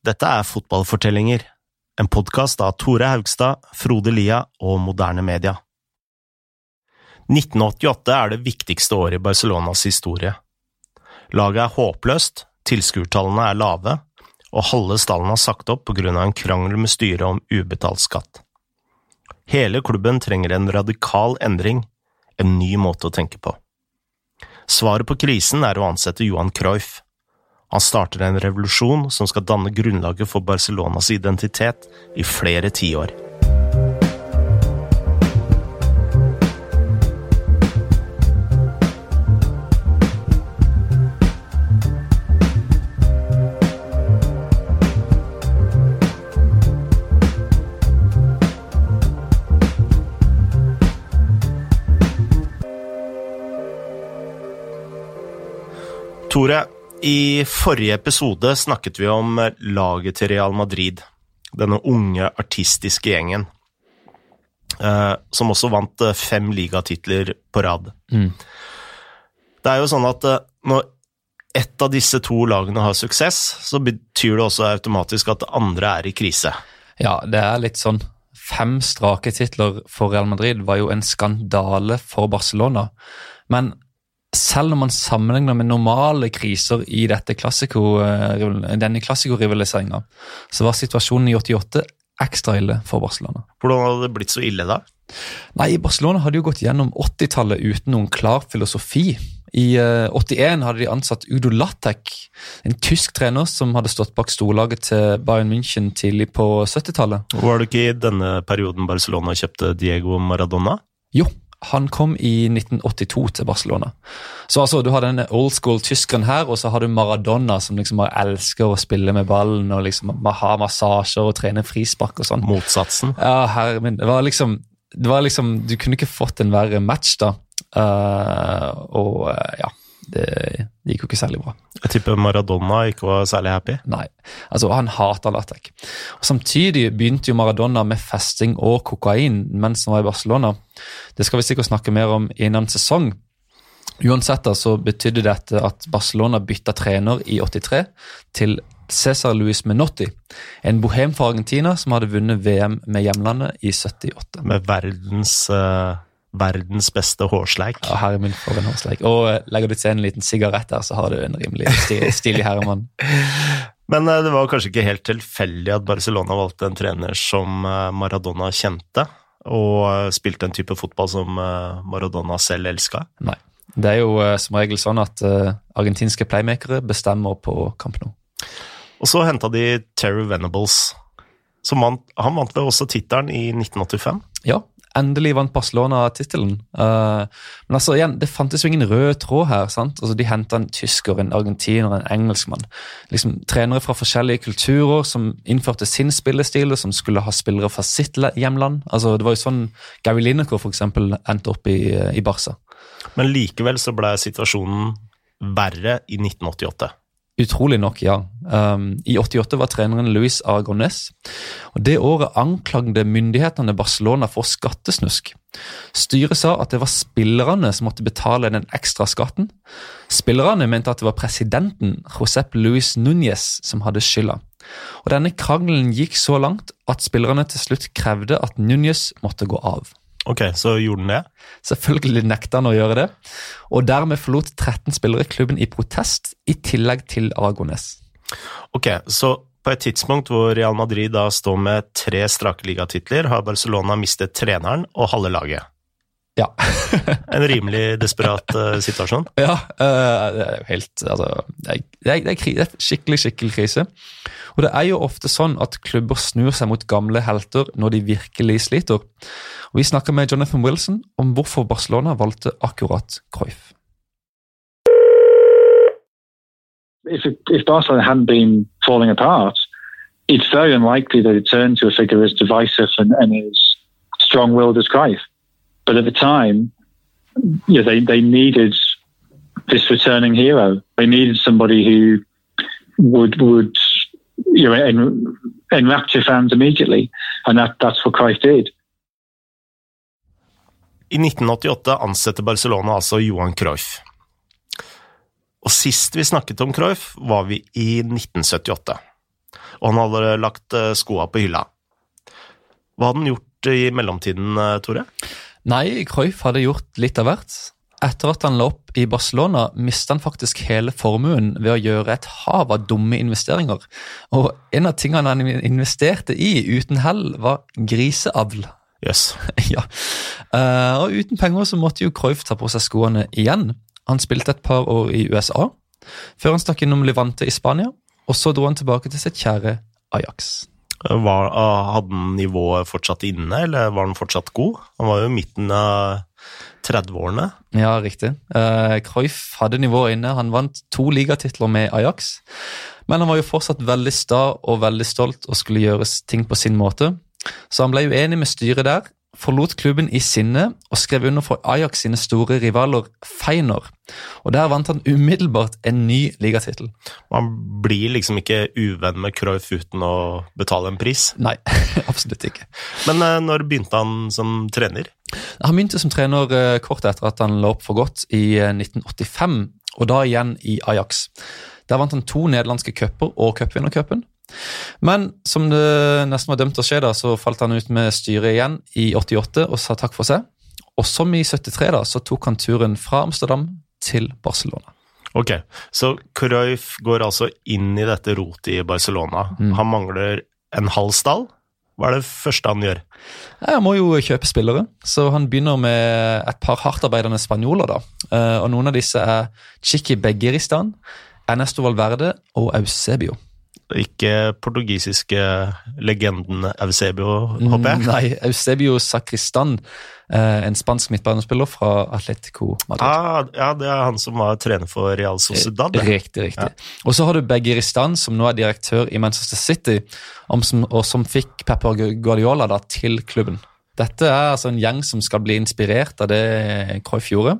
Dette er Fotballfortellinger, en podkast av Tore Haugstad, Frode Lia og Moderne Media. 1988 er det viktigste året i Barcelonas historie. Laget er håpløst, tilskuertallene er lave, og halve stallen har sagt opp på grunn av en krangel med styret om ubetalt skatt. Hele klubben trenger en radikal endring, en ny måte å tenke på. Svaret på krisen er å ansette Johan Cruyff. Han starter en revolusjon som skal danne grunnlaget for Barcelonas identitet i flere tiår. Tore, i forrige episode snakket vi om laget til Real Madrid. Denne unge, artistiske gjengen. Eh, som også vant eh, fem ligatitler på rad. Mm. Det er jo sånn at eh, når ett av disse to lagene har suksess, så betyr det også automatisk at det andre er i krise. Ja, det er litt sånn. Fem strake titler for Real Madrid var jo en skandale for Barcelona. Men selv når man sammenligner med normale kriser i dette klassiko, denne klassikorivaliseringa, så var situasjonen i 88 ekstra ille for Barcelona. Hvordan hadde det blitt så ille da? Nei, Barcelona hadde jo gått gjennom 80-tallet uten noen klar filosofi. I uh, 81 hadde de ansatt Udo Lattek, en tysk trener som hadde stått bak storlaget til Bayern München tidlig på 70-tallet. Var det ikke i denne perioden Barcelona kjøpte Diego Maradona? Jo, han kom i 1982 til Barcelona. Så altså, Du har denne old school tyskeren her, og så har du Maradona, som liksom bare elsker å spille med ballen og liksom ha massasjer og trene frispark og sånn. Motsatsen? Ja, herre min. Det var liksom, det var liksom Du kunne ikke fått en verre match, da. Uh, og uh, ja det, gikk jo ikke særlig bra. Jeg tipper Maradona ikke var særlig happy? Nei, altså han hater Latek. Og Samtidig begynte jo Maradona med festing og kokain mens han var i Barcelona. Det skal vi sikkert snakke mer om innen sesong. Uansett da, så betydde dette at Barcelona bytta trener i 83 til Cæsar Luis Menotti, en bohem fra Argentina som hadde vunnet VM med hjemlandet i 78. Med verdens... Uh verdens beste hårsleik. Ja, herre min, for en hårsleik. Og legger du til en liten sigarett der, så har du en rimelig stilig herremann. Men det var kanskje ikke helt tilfeldig at Barcelona valgte en trener som Maradona kjente, og spilte en type fotball som Maradona selv elska? Nei. Det er jo som regel sånn at argentinske playmakere bestemmer på Camp Nou. Og så henta de Terry Venables. Han, han vant vel også tittelen i 1985? Ja, endelig vant Barcelona tittelen. Uh, men altså igjen, det fantes jo ingen rød tråd her. sant? Altså De henta en tysker, en argentiner, en engelskmann. Liksom Trenere fra forskjellige kulturer som innførte sin spillestil, som skulle ha spillere fra sitt hjemland. Altså Det var jo sånn Gary Lineker eksempel, endte opp i, i Barca. Men likevel så ble situasjonen verre i 1988. Utrolig nok, ja. Um, I 88 var treneren Luis Aragones. og Det året anklagde myndighetene Barcelona for skattesnusk. Styret sa at det var spillerne som måtte betale den ekstra skatten. Spillerne mente at det var presidenten, Josep Luis Núñez, som hadde skylda. Og Denne krangelen gikk så langt at spillerne til slutt krevde at Núñez måtte gå av. Ok, Så gjorde den det? Selvfølgelig nekta han å gjøre det. Og dermed forlot 13 spillere klubben i protest, i tillegg til Aragones. Ok, så på et tidspunkt hvor Real Madrid da står med tre strake ligatitler, har Barcelona mistet treneren og halve laget. Ja. en rimelig desperat uh, situasjon? Ja, uh, det er jo helt Altså, det er, det, er, det er skikkelig, skikkelig krise. Og det er jo ofte sånn at klubber snur seg mot gamle helter når de virkelig sliter. Og Vi snakker med Jonathan Wilson om hvorfor Barcelona valgte akkurat Cruyff. If, it, if Barcelona hadn't been falling apart, it's very unlikely that it turned to a figure as divisive and, and as strong-willed as Cruyff. But at the time, you know, they, they needed this returning hero. They needed somebody who would would you know en, enrapture fans immediately, and that, that's what Christ did. I 1988 ansetter Barcelona altså Johan Cruyff. Og sist vi snakket om Cruyff, var vi i 1978. og han hadde lagt eh, skoa på hylla. Hva hadde han gjort i mellomtiden, eh, Tore? Nei, Cruyff hadde gjort litt av hvert. Etter at han la opp i Barcelona, mistet han faktisk hele formuen ved å gjøre et hav av dumme investeringer. Og en av tingene han investerte i uten hell, var griseavl. Yes. ja. Uh, og uten penger så måtte jo Cruyff ta på seg skoene igjen. Han spilte et par år i USA, før han stakk innom Levante i Spania. Og så dro han tilbake til sitt kjære Ajax. Var, ah, hadde han nivået fortsatt inne, eller var han fortsatt god? Han var jo i midten av 30-årene. Ja, riktig. Uh, Cruyff hadde nivået inne. Han vant to ligatitler med Ajax. Men han var jo fortsatt veldig sta og veldig stolt og skulle gjøre ting på sin måte. Så han ble uenig med styret der, forlot klubben i sinne og skrev under for Ajax sine store rivaler Feinor. Og Der vant han umiddelbart en ny ligatittel. Man blir liksom ikke uvenn med Cruyff uten å betale en pris? Nei, absolutt ikke. Men uh, når begynte han som trener? Han begynte som trener uh, kort etter at han la opp for godt i uh, 1985, og da igjen i Ajax. Der vant han to nederlandske cuper og cupvinnercupen. Men som det nesten var dømt å skje, da, så falt han ut med styret igjen i 88 og sa takk for seg. Og som i 73 da, så tok han turen fra Amsterdam til Barcelona. Ok, Så Cruyff går altså inn i dette rotet i Barcelona. Mm. Han mangler en halv stall. Hva er det første han gjør? Han må jo kjøpe spillere, så han begynner med et par hardtarbeidende spanjoler. da. Eh, og Noen av disse er Chiqui Begiristan, Ernesto Valverde og Eusebio. Ikke portugisiske legenden Eusebio, håper jeg? Nei, Eusebio Sacristan, eh, en spansk midtbanespiller fra Atletico Madrid. Ah, ja, det er han som var trener for Real Sociedad. Riktig, riktig. Ja. Og så har du Begiristan, som nå er direktør i Manchester City, og som fikk Pepper Guardiola da, til klubben. Dette er altså en gjeng som skal bli inspirert av det Cruyff gjorde.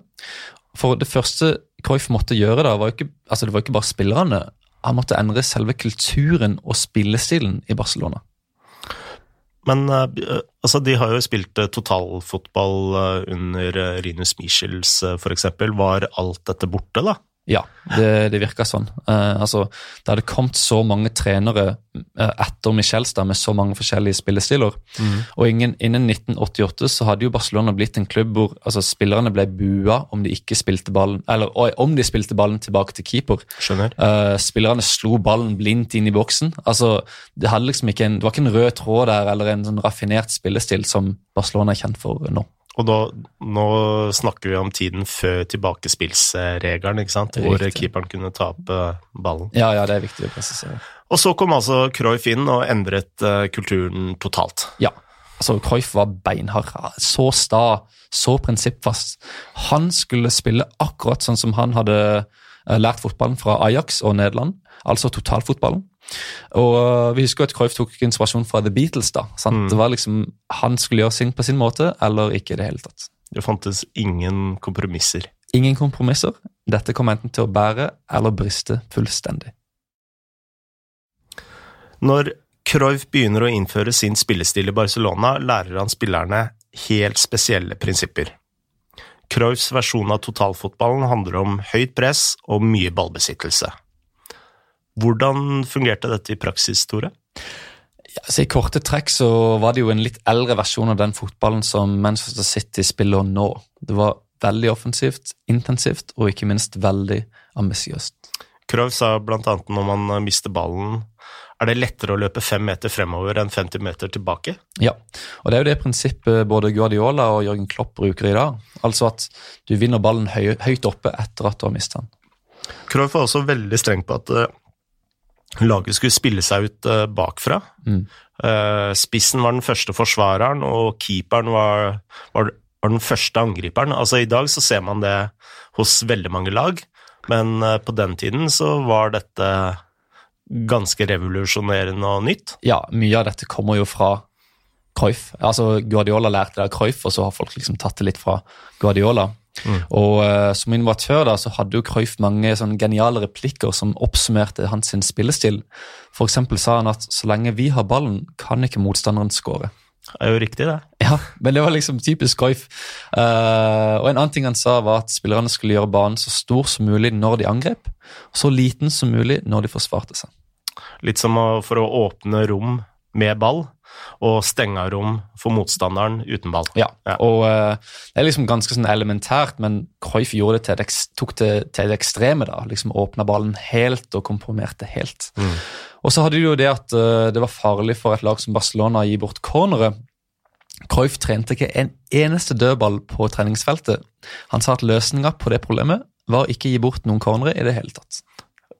For det første Cruyff måtte gjøre, da, var ikke, altså det var ikke bare spillerne han måtte endre selve kulturen og spillestilen i Barcelona. Men uh, altså, de har jo spilt uh, totalfotball under Rinus Michels, f.eks. Var alt dette borte, da? Ja, det, det virka sånn. Uh, altså, det hadde kommet så mange trenere uh, etter Michelstad med så mange forskjellige spillestiler. Mm. Og ingen, innen 1988 så hadde jo Barcelona blitt en klubb hvor altså, spillerne ble bua om de ikke spilte ballen, eller om de spilte ballen tilbake til keeper. Skjønner. Eh, spillerne slo ballen blindt inn i boksen. Altså, det, liksom en, det var ikke en rød tråd der eller en sånn raffinert spillestil som Barcelona er kjent for nå. Og da, nå snakker vi om tiden før tilbakespillsregelen, ikke sant? hvor keeperen kunne ta opp uh, ballen. Ja, ja, det er viktig å presisere. Og så kom altså Cruyff inn og endret uh, kulturen totalt. Ja, altså Cruyff var beinhard. Så sta, så prinsippfast. Han skulle spille akkurat sånn som han hadde uh, lært fotballen fra Ajax og Nederland, altså totalfotballen. Og uh, Vi husker at Cruyff tok inspirasjon fra The Beatles. da, mm. Det var liksom, Han skulle gjøre sin på sin måte, eller ikke i det hele tatt. Det fantes ingen kompromisser? Ingen kompromisser. Dette kom enten til å bære eller briste fullstendig. Når Cruyff begynner å innføre sin spillestil i Barcelona, lærer han spillerne helt spesielle prinsipper. Cruyffs versjon av totalfotballen handler om høyt press og mye ballbesittelse. Hvordan fungerte dette i praksis, Tore? Ja, så I korte trekk så var det jo en litt eldre versjon av den fotballen som Manchester City spiller nå. Det var veldig offensivt, intensivt og ikke minst veldig ambisiøst. Krov sa bl.a. når man mister ballen, er det lettere å løpe fem meter fremover enn 50 meter tilbake? Ja, og det er jo det prinsippet både Guardiola og Jørgen Klopp bruker i dag. Altså at du vinner ballen høy, høyt oppe etter at du har mistet den. Krohg var også veldig streng på at eh, laget skulle spille seg ut uh, bakfra. Mm. Uh, spissen var den første forsvareren, og keeperen var, var, var, den første angriperen. Altså I dag så ser man det hos veldig mange lag, men uh, på den tiden så var dette ganske revolusjonerende og nytt. Ja, mye av dette kommer jo fra Cruyff. Altså Guardiola lærte det av Cruyff, og så har folk liksom tatt det litt fra Guardiola. Mm. Og uh, Som innovatør da, så hadde jo Cruyff mange sånne geniale replikker som oppsummerte hans sin spillestil. For sa han at så lenge vi har ballen, kan ikke motstanderen skåre. Det er jo riktig, det. Ja, men det var liksom typisk Cruyff. Uh, og En annen ting han sa, var at spillerne skulle gjøre banen så stor som mulig når de angrep, og så liten som mulig når de forsvarte seg. Litt som å, for å åpne rom med ball, og stenge rom for motstanderen uten ball. Ja, Ja. og uh, det er liksom ganske sånn elementært, men Cruyff gjorde det til det, tok det til det ekstreme. da, liksom Åpna ballen helt og komprimerte helt. Mm. Og så hadde de jo det at uh, det var farlig for et lag som Barcelona å gi bort cornere. Cruyff trente ikke en eneste dødball på treningsfeltet. Han sa at løsninga på det problemet var å ikke gi bort noen cornere i det hele tatt.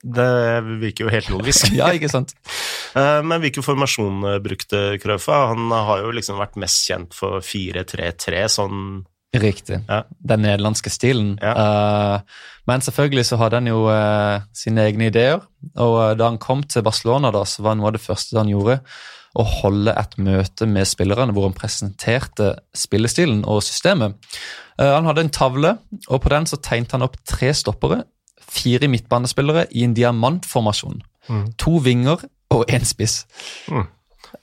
Det virker jo helt logisk. Ja, ikke sant? Eh, Men hvilken formasjon eh, brukte Krøfa? Han har jo liksom vært mest kjent for 4-3-3, sånn Riktig. Ja. Den nederlandske stilen. Ja. Eh, men selvfølgelig så hadde han jo sine egne ideer. Og da han kom til Barcelona, da, så var noe av det første han gjorde, å holde et møte med spillerne hvor han presenterte spillestilen og systemet. Han hadde en tavle, og på den så tegnet han opp tre stoppere, fire midtbanespillere i en diamantformasjon. Mm. To vinger og én spiss.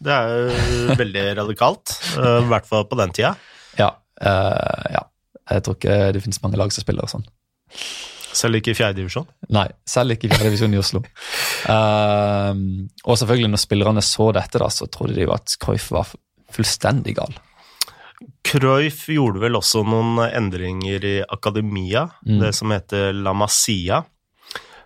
Det er jo veldig radikalt, eh, i hvert fall på den tida. Ja, uh, ja. Jeg tror ikke det finnes mange lag som spiller sånn. Selv ikke i fjerdedivisjon. Nei, selv ikke i fjerde divisjon i Oslo. Uh, og selvfølgelig, når spillerne så dette, da, så trodde de jo at Cruyff var fullstendig gal. Cruyff gjorde vel også noen endringer i akademia, Mm. det som heter La Masia.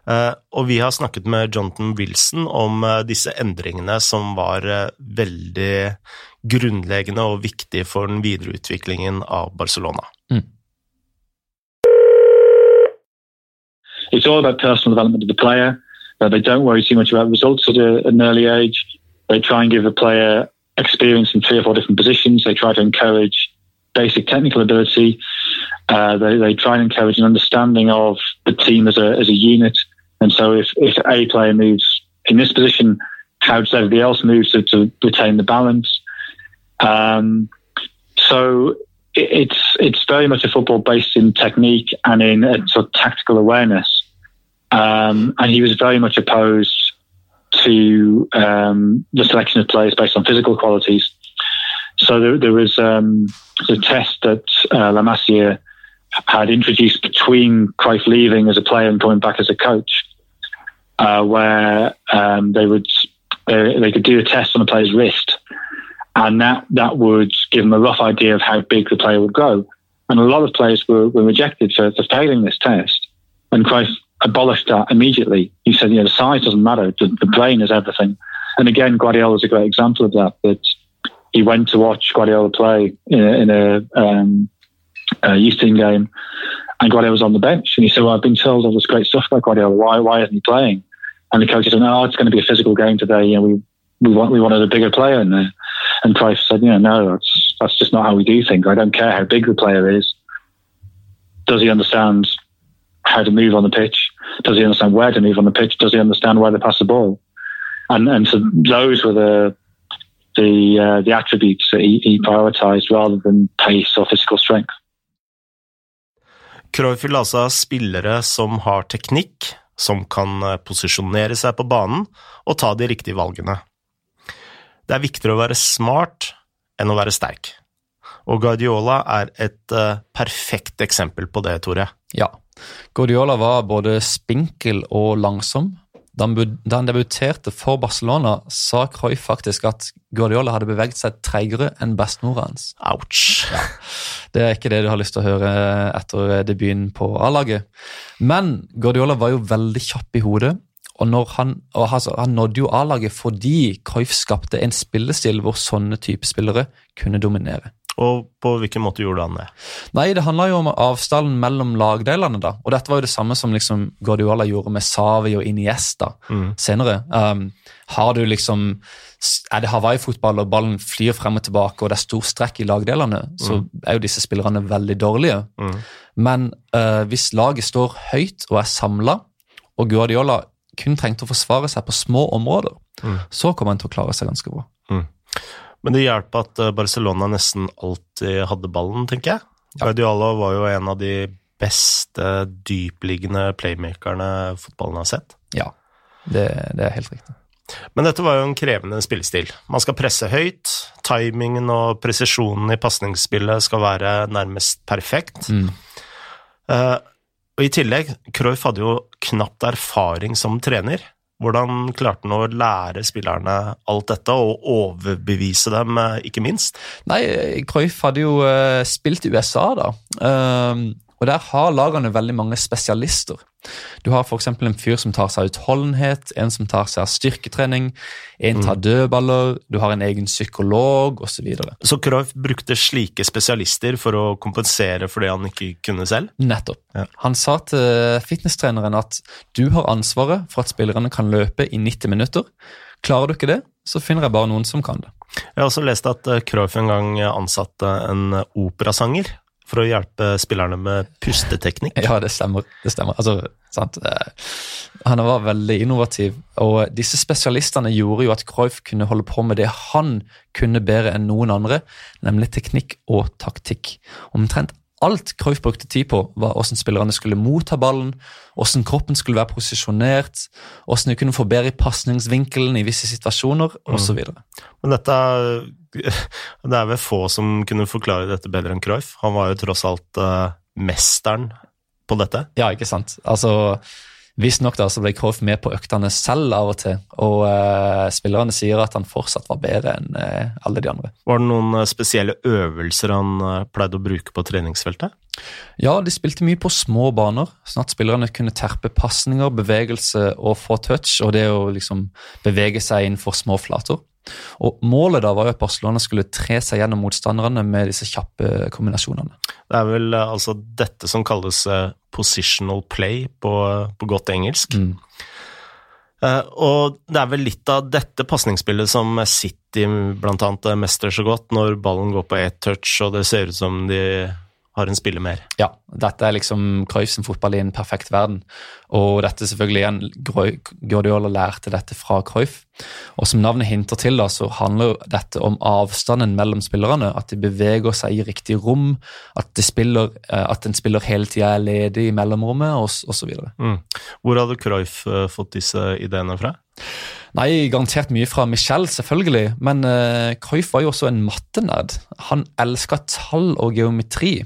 Eh, og vi har snakket med Jonathan Wilson om eh, disse endringene som var eh, veldig grunnleggende og viktige for den videre utviklingen av Barcelona. it's all about personal development of the player. Uh, they don't worry too much about results at, a, at an early age. They try and give the player experience in three or four different positions. They try to encourage basic technical ability. Uh, they, they try and encourage an understanding of the team as a, as a unit. And so if, if a player moves in this position, how does everybody else move to, to retain the balance? Um, so it, it's it's very much a football based in technique and in a sort of tactical awareness. Um, and he was very much opposed to um, the selection of players based on physical qualities. So there, there was um, a test that uh, had introduced between Cruyff leaving as a player and coming back as a coach, uh, where um, they would they, they could do a test on a player's wrist, and that that would give them a rough idea of how big the player would grow. And a lot of players were, were rejected for, for failing this test, and Cruyff abolished that immediately. He said, you know, the size doesn't matter; the, the brain is everything. And again, Guardiola is a great example of that. That he went to watch Guardiola play in a, in a, um, a youth team game, and Guardiola was on the bench, and he said, "Well, I've been told all this great stuff about Guardiola. Why, why isn't he playing?" And the coach said, "No, it's going to be a physical game today. You know, we we want we wanted a bigger player in there." And Cruyff said, "You know, no, that's that's just not how we do things. I don't care how big the player is. Does he understand how to move on the pitch? Does he understand where to move on the pitch? Does he understand where to pass the ball?" And and so those were the the uh, the attributes that he, he prioritized rather than pace or physical strength. Cruyff vil altså ha spillere som har teknikk, som kan eh, posisjonere seg på banen og ta de riktige valgene. Det er viktigere å være smart enn å være sterk. Og Guardiola er et eh, perfekt eksempel på det, Tore. Ja. Guardiola var både spinkel og langsom. Da han, debuterte for Barcelona, sa Cruyff faktisk at Guardiola hadde beveget seg treigere enn bestemora hans. Ouch. Det er ikke det du har lyst til å høre etter debuten på A-laget. Men Guardiola var jo veldig kjapp i hodet, og, når han, og altså, han nådde jo A-laget fordi Cruyff skapte en spillestil hvor sånne type spillere kunne dominere. Og på hvilken måte gjorde han det? Nei, det handla jo om avstanden mellom lagdelene, da. Og dette var jo det samme som liksom Guardiola gjorde med Savi og Iniesta Mm. senere. Um, har du liksom Er det Hawaii-fotball og ballen flyr frem og tilbake, og det er stor strekk i lagdelene, så er jo disse spillerne veldig dårlige. Mm. Men uh, hvis laget står høyt og er samla, og Guardiola kun trengte å forsvare seg på små områder, Mm. så kommer han til å klare seg ganske bra. Men det hjalp at eh, Barcelona nesten alltid hadde ballen, tenker jeg. Guardiola var jo en av de beste dypliggende playmakerne fotballen har sett. Ja, det, det er helt riktig. Men dette var jo en krevende spillestil. Man skal presse høyt, timingen og presisjonen i pasningsspillet skal være nærmest perfekt. Mm. Uh, og i tillegg, Cruyff hadde jo knapt erfaring som trener. Hvordan klarte han å lære spillerne alt dette, og overbevise dem, eh, ikke minst? Nei, Cruyff hadde jo uh, spilt i USA, da. Uh, og der har lagene veldig mange spesialister. Du har f.eks. en fyr som tar seg utholdenhet, en som tar seg styrketrening, en tar mm. dødballer, du har en egen psykolog osv. Så, videre. så Cruyff brukte slike spesialister for å kompensere for det han ikke kunne selv? Nettopp. Ja. Han sa til fitnesstreneren at du har ansvaret for at spillerne kan løpe i 90 minutter. Klarer du ikke det, så finner jeg bare noen som kan det. Jeg har også lest at Cruyff en gang ansatte en operasanger for å hjelpe spillerne med pusteteknikk. Ja, det stemmer. det stemmer. Altså, eh, han var veldig innovativ, og disse spesialistene gjorde jo at Cruyff kunne holde på med det han kunne bedre enn noen andre, nemlig teknikk og taktikk. Omtrent alt Cruyff brukte tid på, var hvordan spillerne skulle motta ballen, hvordan kroppen skulle være posisjonert, hvordan de kunne få bedre i pasningsvinkelen i visse situasjoner, osv. Mm. Men dette Det er vel få som kunne forklare dette bedre enn Cruyff. Han var jo tross alt uh, mesteren på dette. Ja, ikke sant. Altså Visstnok ble Cruyff med på øktene selv av og til, og uh, spillerne sier at han fortsatt var bedre enn uh, alle de andre. Var det noen uh, spesielle øvelser han pleide å bruke på treningsfeltet? Ja, de spilte mye på små baner, sånn at spillerne kunne terpe pasninger, bevegelse og få touch, og det å liksom bevege seg innenfor små flater. Og Målet da var jo at Barcelona skulle tre seg gjennom motstanderne med disse kjappe kombinasjonene. Det er vel altså dette som kalles positional play på, på godt engelsk. Mm. Uh, og det er vel litt av dette pasningsspillet som City blant annet mestrer så godt, når ballen går på ett touch og det ser ut som de har en spiller mer. Ja, dette er liksom Cruyff sin fotball i en perfekt verden. Og dette selvfølgelig igjen, Guardiola lærte dette fra Cruyff. Og som navnet hinter til, da, så handler dette om avstanden mellom spillerne. At de beveger seg i riktig rom, at, de spiller, eh, at en spiller hele tida er ledig i mellomrommet, osv. Mm. Hvor hadde Cruyff uh, fått disse ideene fra? Nei, garantert mye fra Michel, selvfølgelig. Men uh, Cruyff var jo også en mattenerd. Han elska tall og geometri.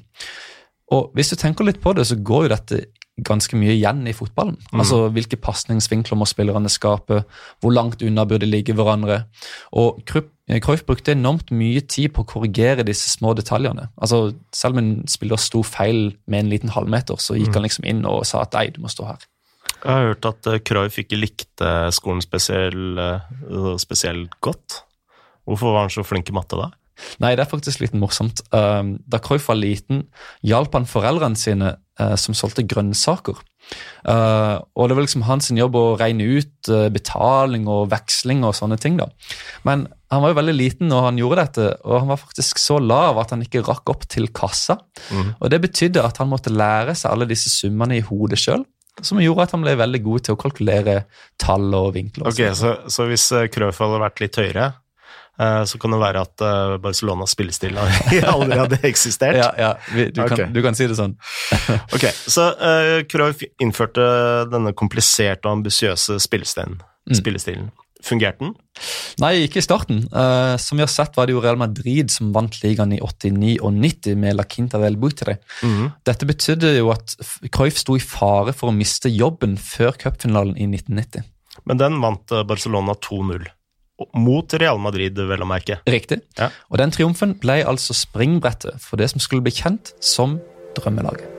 Og hvis du tenker litt på det, så går jo dette ganske mye igjen i fotballen. Mm. Altså Hvilke pasningsvinkler må spillerne skape, hvor langt unna bør de ligge hverandre. Og Cruyff brukte enormt mye tid på å korrigere disse små detaljene. Altså Selv om en spiller sto feil med en liten halvmeter, så gikk mm. han liksom inn og sa at nei, du må stå her. Jeg har hørt at eh, Cruyff ikke likte skolen spesielt, eh, spesielt godt. Hvorfor var han så flink i matte da? Nei, det er faktisk litt morsomt. Um, da Cruyff var liten, hjalp han foreldrene sine uh, som solgte grønnsaker. Uh, og det var liksom hans jobb å regne ut uh, betaling og veksling og sånne ting. da. Men han var jo veldig liten når han gjorde dette, og han var faktisk så lav at han ikke rakk opp til kassa. Mm. Og Det betydde at han måtte lære seg alle disse summene i hodet sjøl som gjorde at han ble veldig god til å kalkulere tall og vinkler. Ok, Så, så hvis Krøf hadde vært litt høyere, eh, så kan det være at eh, Barcelonas spillestil aldri hadde eksistert? ja, ja du, okay. kan, du, kan, si det sånn. ok, Så uh, Cruyff innførte denne kompliserte og ambisiøse spillestilen. Mm. spillestilen. Fungerte den? Nei, ikke i starten. Uh, som vi har sett, var det jo Real Madrid som vant ligaen i 89 og 90 med La Quinta del Butre. Mm. Dette betydde jo at Cruyff sto i fare for å miste jobben før cupfinalen i 1990. Men den vant eh, Barcelona 2-0. Mot Real Madrid, vel å merke. Riktig. Ja. Og den triumfen ble altså springbrettet for det som skulle bli kjent som drømmelaget.